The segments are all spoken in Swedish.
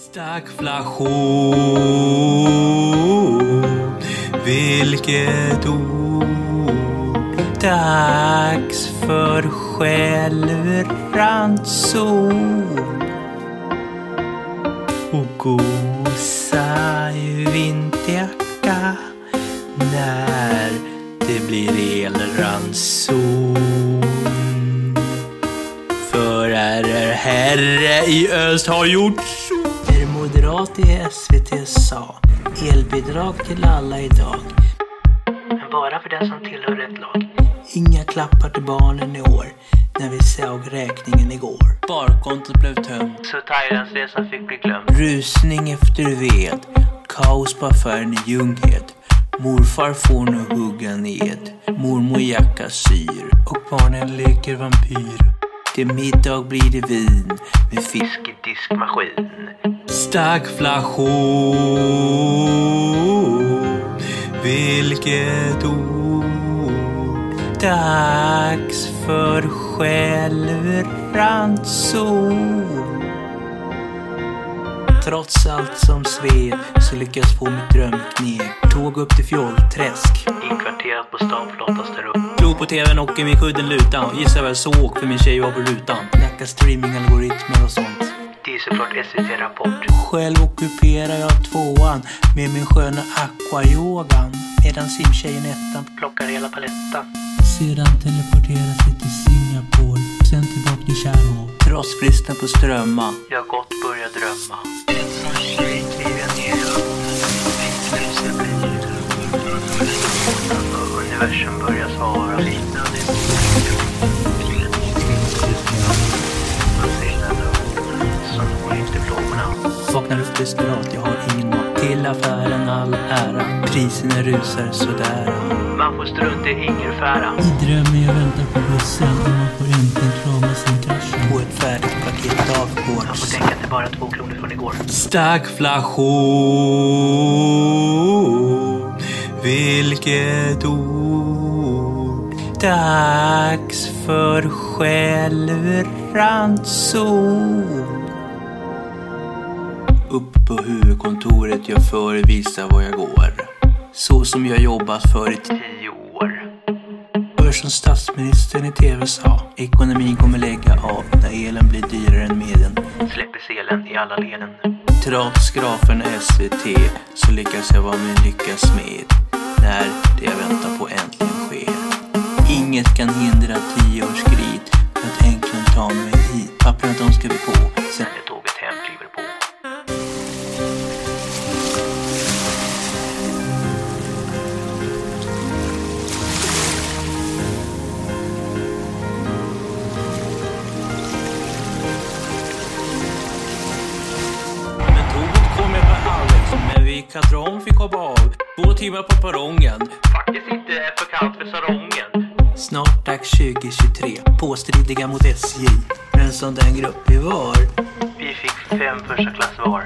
Stagflation, vilket ord. Dags för självranson. Och gosa i vinterjacka när det blir elranson. För RR Herre i öst har gjort moderat i SVT sa elbidrag till alla idag. Men bara för den som tillhör rätt lag. Inga klappar till barnen i år när vi såg räkningen igår. Sparkontot blev tömt. Så Thailandsresan fick bli glömd. Rusning efter ved. Kaos på affären i Ljunghed. Morfar får nu hugga ned. Mormor jacka syr. Och barnen leker vampyr. Till middag blir det vin med fisk i diskmaskin. Stagflation, vilket ord. Dags för självranson. Trots allt som sved så lyckas få mitt drömknep. Tåg upp till Fjollträsk. Inkvarterat på stavflottas där uppe. Slog på tvn och i min kudden lutan. Gissar vad jag såg för min tjej var på rutan. Snacka streamingalgoritmer och sånt. Det är såklart SVT Rapport. Själv ockuperar jag tvåan med min sköna aquayogan. Medan simtjejen ettan plockar hela palettan. Sedan teleporteras vi till Singapore. Sen tillbaka till Kärrhov. Trots bristen på strömma. Jag gott börjar drömma. Börjar svara. Vaknar upp desperat, jag har ingen mat. Till affären all ära. Priserna rusar sådär. Man får strunta i ingefära. I drömmen jag väntar på bussen och man får äntligen krama sin kraschen. På ett färdigt paket av gårds. Man får tänka att det bara är två kronor från igår. Stagflation, vilket ord. Dags för självranson. Upp på huvudkontoret jag förevisar var jag går. Så som jag jobbat för i tio år. Hör som statsministern i TV sa. Ekonomin kommer lägga av när elen blir dyrare än medlen. Släpper selen i alla leden. Trots grafen SVT så lyckas jag vara min lyckas smed. När det jag väntar på äntligen sker. Katron fick hoppa av. Två timmar på perrongen. Faktiskt inte för kallt för sarongen. Snart dags 2023, påstridiga mot SJ. Men som den grupp vi var. Vi fick fem första klass var.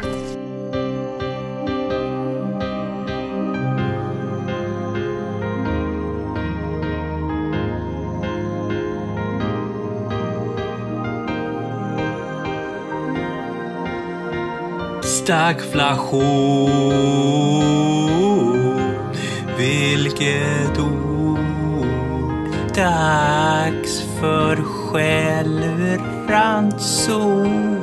Stagflation, vilket ord. Dags för självranson.